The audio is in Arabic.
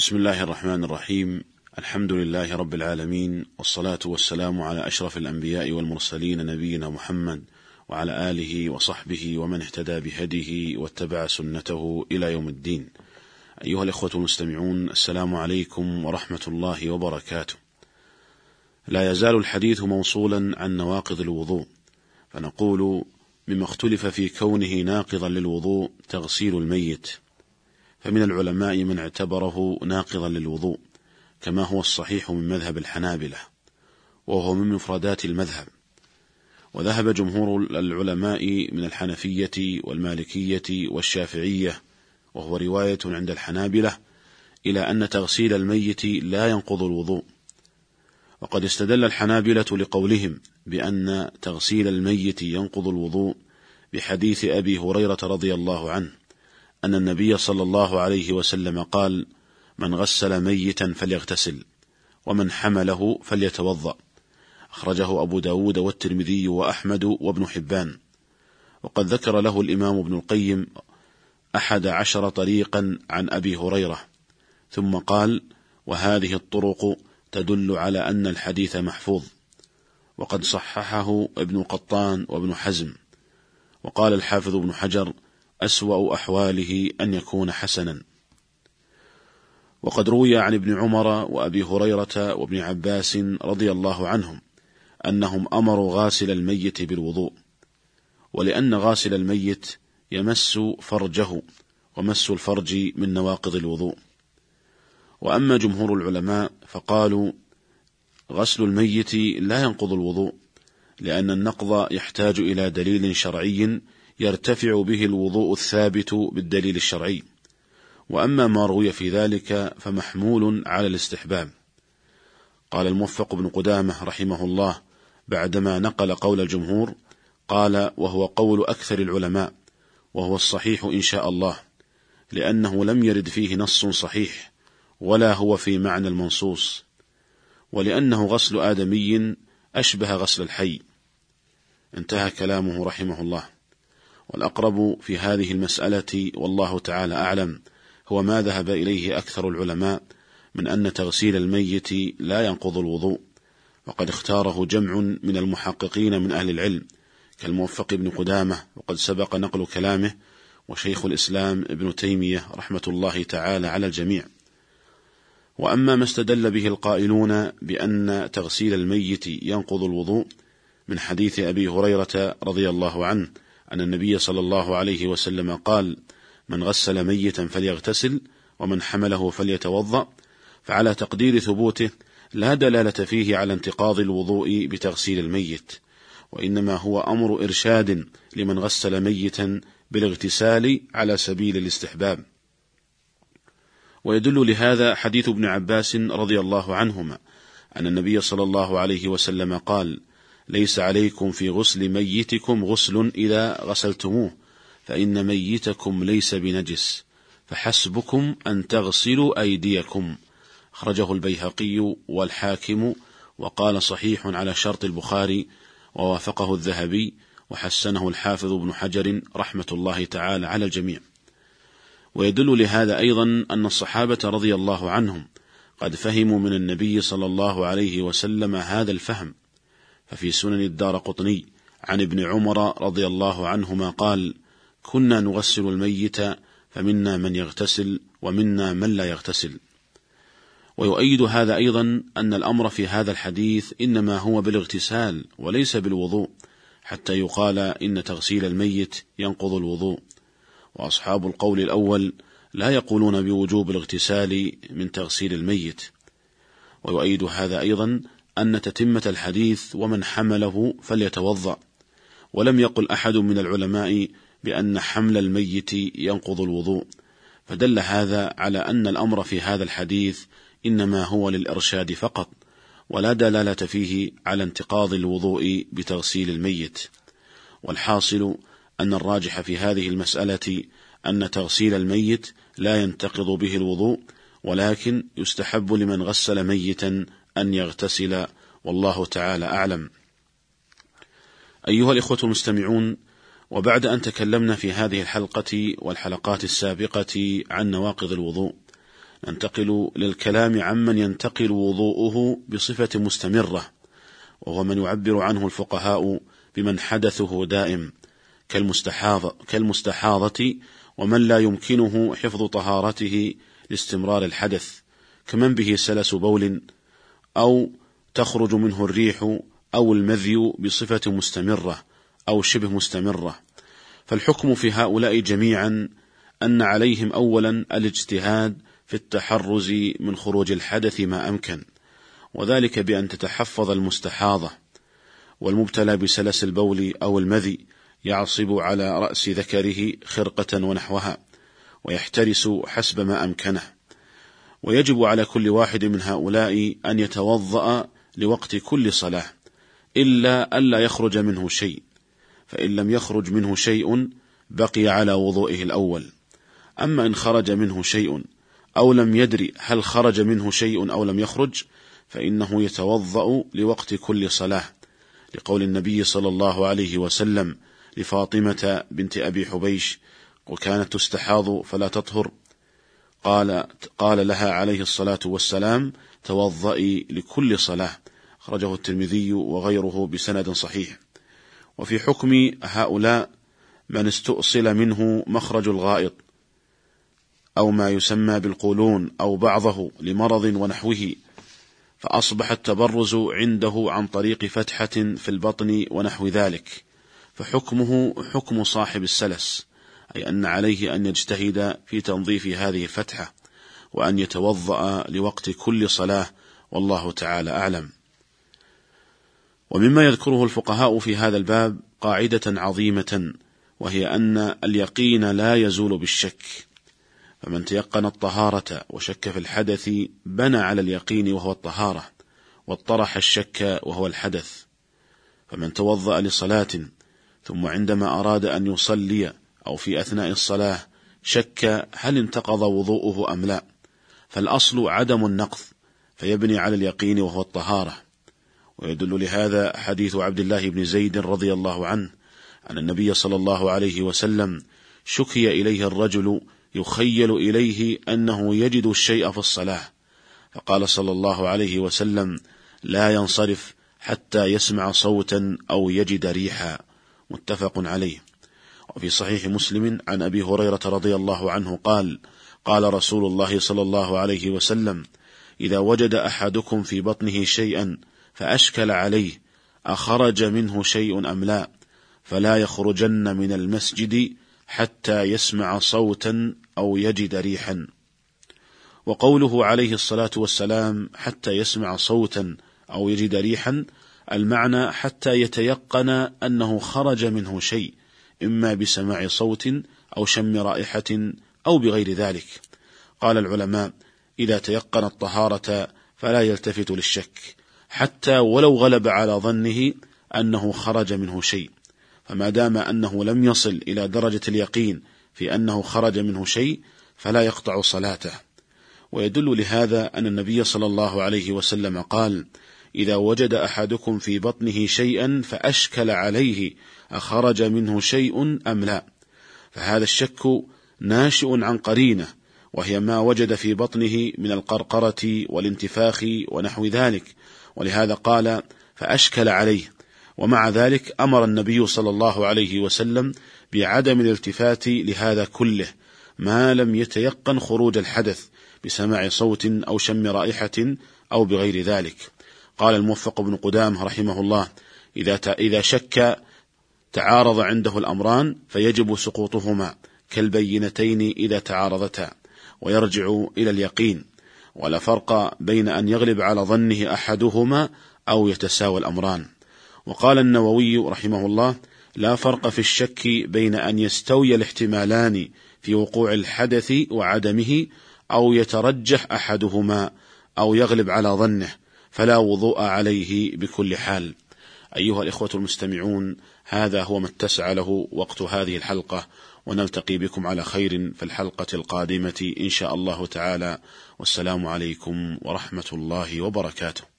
بسم الله الرحمن الرحيم. الحمد لله رب العالمين والصلاة والسلام على أشرف الأنبياء والمرسلين نبينا محمد وعلى آله وصحبه ومن اهتدى بهديه واتبع سنته إلى يوم الدين. أيها الإخوة المستمعون السلام عليكم ورحمة الله وبركاته. لا يزال الحديث موصولا عن نواقض الوضوء فنقول مما اختلف في كونه ناقضا للوضوء تغسيل الميت. فمن العلماء من اعتبره ناقضا للوضوء كما هو الصحيح من مذهب الحنابلة وهو من مفردات المذهب. وذهب جمهور العلماء من الحنفية والمالكية والشافعية وهو رواية عند الحنابلة إلى أن تغسيل الميت لا ينقض الوضوء. وقد استدل الحنابلة لقولهم بأن تغسيل الميت ينقض الوضوء بحديث أبي هريرة رضي الله عنه. أن النبي صلى الله عليه وسلم قال من غسل ميتا فليغتسل ومن حمله فليتوضأ. أخرجه أبو داود والترمذي وأحمد وابن حبان. وقد ذكر له الإمام ابن القيم أحد عشر طريقا عن أبي هريرة. ثم قال وهذه الطرق تدل على أن الحديث محفوظ. وقد صححه ابن قطان وابن حزم. وقال الحافظ ابن حجر أسوأ أحواله أن يكون حسنا. وقد روي عن ابن عمر وأبي هريرة وابن عباس رضي الله عنهم أنهم أمروا غاسل الميت بالوضوء ولأن غاسل الميت يمس فرجه ومس الفرج من نواقض الوضوء. وأما جمهور العلماء فقالوا غسل الميت لا ينقض الوضوء لأن النقض يحتاج إلى دليل شرعي يرتفع به الوضوء الثابت بالدليل الشرعي. وأما ما روي في ذلك فمحمول على الاستحباب. قال الموفق بن قدامة رحمه الله بعدما نقل قول الجمهور قال وهو قول أكثر العلماء وهو الصحيح إن شاء الله لأنه لم يرد فيه نص صحيح ولا هو في معنى المنصوص ولأنه غسل آدمي أشبه غسل الحي. انتهى كلامه رحمه الله. والأقرب في هذه المسألة والله تعالى أعلم هو ما ذهب إليه أكثر العلماء من أن تغسيل الميت لا ينقض الوضوء وقد اختاره جمع من المحققين من أهل العلم كالموفق بن قدامة وقد سبق نقل كلامه وشيخ الإسلام ابن تيمية رحمة الله تعالى على الجميع. وأما ما استدل به القائلون بأن تغسيل الميت ينقض الوضوء من حديث أبي هريرة رضي الله عنه أن النبي صلى الله عليه وسلم قال من غسل ميتا فليغتسل ومن حمله فليتوضأ. فعلى تقدير ثبوته لا دلالة فيه على انتقاض الوضوء بتغسيل الميت وإنما هو أمر إرشاد لمن غسل ميتا بالاغتسال على سبيل الاستحباب. ويدل لهذا حديث ابن عباس رضي الله عنهما أن النبي صلى الله عليه وسلم قال ليس عليكم في غسل ميتكم غسل إذا غسلتموه فإن ميتكم ليس بنجس فحسبكم أن تغسلوا أيديكم. أخرجه البيهقي والحاكم وقال صحيح على شرط البخاري ووافقه الذهبي وحسنه الحافظ ابن حجر رحمة الله تعالى على الجميع. ويدل لهذا أيضا أن الصحابة رضي الله عنهم قد فهموا من النبي صلى الله عليه وسلم هذا الفهم ففي سنن الدار قطني عن ابن عمر رضي الله عنهما قال كنا نغسل الميت فمنا من يغتسل ومنا من لا يغتسل. ويؤيد هذا أيضا أن الأمر في هذا الحديث إنما هو بالاغتسال وليس بالوضوء حتى يقال إن تغسيل الميت ينقض الوضوء. وأصحاب القول الأول لا يقولون بوجوب الاغتسال من تغسيل الميت. ويؤيد هذا أيضا أن تتمة الحديث ومن حمله فليتوضأ. ولم يقل أحد من العلماء بأن حمل الميت ينقض الوضوء. فدل هذا على أن الأمر في هذا الحديث إنما هو للإرشاد فقط ولا دلالة فيه على انتقاض الوضوء بتغسيل الميت. والحاصل أن الراجح في هذه المسألة أن تغسيل الميت لا ينتقض به الوضوء ولكن يستحب لمن غسل ميتا أن يغتسل والله تعالى أعلم. أيها الإخوة المستمعون، وبعد أن تكلمنا في هذه الحلقة والحلقات السابقة عن نواقض الوضوء، ننتقل للكلام عمن ينتقل وضوءه بصفة مستمرة وهو من يعبر عنه الفقهاء بمن حدثه دائم كالمستحاضة, كالمستحاضة ومن لا يمكنه حفظ طهارته لاستمرار الحدث كمن به سلس بول أو تخرج منه الريح أو المذي بصفة مستمرة أو شبه مستمرة. فالحكم في هؤلاء جميعا أن عليهم أولا الاجتهاد في التحرز من خروج الحدث ما أمكن وذلك بأن تتحفظ المستحاضة والمبتلى بسلس البول أو المذي يعصب على رأس ذكره خرقة ونحوها ويحترس حسب ما أمكنه. ويجب على كل واحد من هؤلاء أن يتوضأ لوقت كل صلاة إلا ألا يخرج منه شيء. فإن لم يخرج منه شيء بقي على وضوئه الأول. أما إن خرج منه شيء أو لم يدري هل خرج منه شيء أو لم يخرج فإنه يتوضأ لوقت كل صلاة. لقول النبي صلى الله عليه وسلم لفاطمة بنت أبي حبيش وكانت تستحاض فلا تطهر قال قال لها عليه الصلاة والسلام توضئي لكل صلاة. أخرجه الترمذي وغيره بسند صحيح. وفي حكم هؤلاء من استؤصل منه مخرج الغائط أو ما يسمى بالقولون أو بعضه لمرض ونحوه فأصبح التبرز عنده عن طريق فتحة في البطن ونحو ذلك. فحكمه حكم صاحب السلس. أي أن عليه أن يجتهد في تنظيف هذه الفتحة وأن يتوضأ لوقت كل صلاة والله تعالى أعلم. ومما يذكره الفقهاء في هذا الباب قاعدة عظيمة وهي أن اليقين لا يزول بالشك. فمن تيقن الطهارة وشك في الحدث بنى على اليقين وهو الطهارة واطرح الشك وهو الحدث. فمن توضأ لصلاة ثم عندما أراد أن يصلي أو في أثناء الصلاة شك هل انتقض وضوءه أم لا. فالأصل عدم النقض فيبني على اليقين وهو الطهارة. ويدل لهذا حديث عبد الله بن زيد رضي الله عنه أن النبي صلى الله عليه وسلم شكي إليه الرجل يخيل إليه أنه يجد الشيء في الصلاة. فقال صلى الله عليه وسلم لا ينصرف حتى يسمع صوتا أو يجد ريحا. متفق عليه. وفي صحيح مسلم عن أبي هريرة رضي الله عنه قال قال رسول الله صلى الله عليه وسلم إذا وجد أحدكم في بطنه شيئا فأشكل عليه أخرج منه شيء أم لا؟ فلا يخرجن من المسجد حتى يسمع صوتا أو يجد ريحا. وقوله عليه الصلاة والسلام حتى يسمع صوتا أو يجد ريحا المعنى حتى يتيقن أنه خرج منه شيء إما بسماع صوت أو شم رائحة أو بغير ذلك. قال العلماء إذا تيقن الطهارة فلا يلتفت للشك حتى ولو غلب على ظنه أنه خرج منه شيء. فما دام أنه لم يصل إلى درجة اليقين في أنه خرج منه شيء فلا يقطع صلاته. ويدل لهذا أن النبي صلى الله عليه وسلم قال إذا وجد أحدكم في بطنه شيئا فأشكل عليه أخرج منه شيء أم لا؟ فهذا الشك ناشئ عن قرينة وهي ما وجد في بطنه من القرقرة والانتفاخ ونحو ذلك ولهذا قال فأشكل عليه. ومع ذلك أمر النبي صلى الله عليه وسلم بعدم الالتفات لهذا كله ما لم يتيقن خروج الحدث بسماع صوت أو شم رائحة أو بغير ذلك. قال الموفق بن قدام رحمه الله إذا إذا شك تعارض عنده الأمران فيجب سقوطهما كالبينتين إذا تعارضتا ويرجع إلى اليقين ولا فرق بين أن يغلب على ظنه أحدهما أو يتساوى الأمران. وقال النووي رحمه الله لا فرق في الشك بين أن يستوي الاحتمالان في وقوع الحدث وعدمه أو يترجح أحدهما أو يغلب على ظنه. فلا وضوء عليه بكل حال. أيها الإخوة المستمعون هذا هو ما اتسع له وقت هذه الحلقة ونلتقي بكم على خير في الحلقة القادمة إن شاء الله تعالى. والسلام عليكم ورحمة الله وبركاته.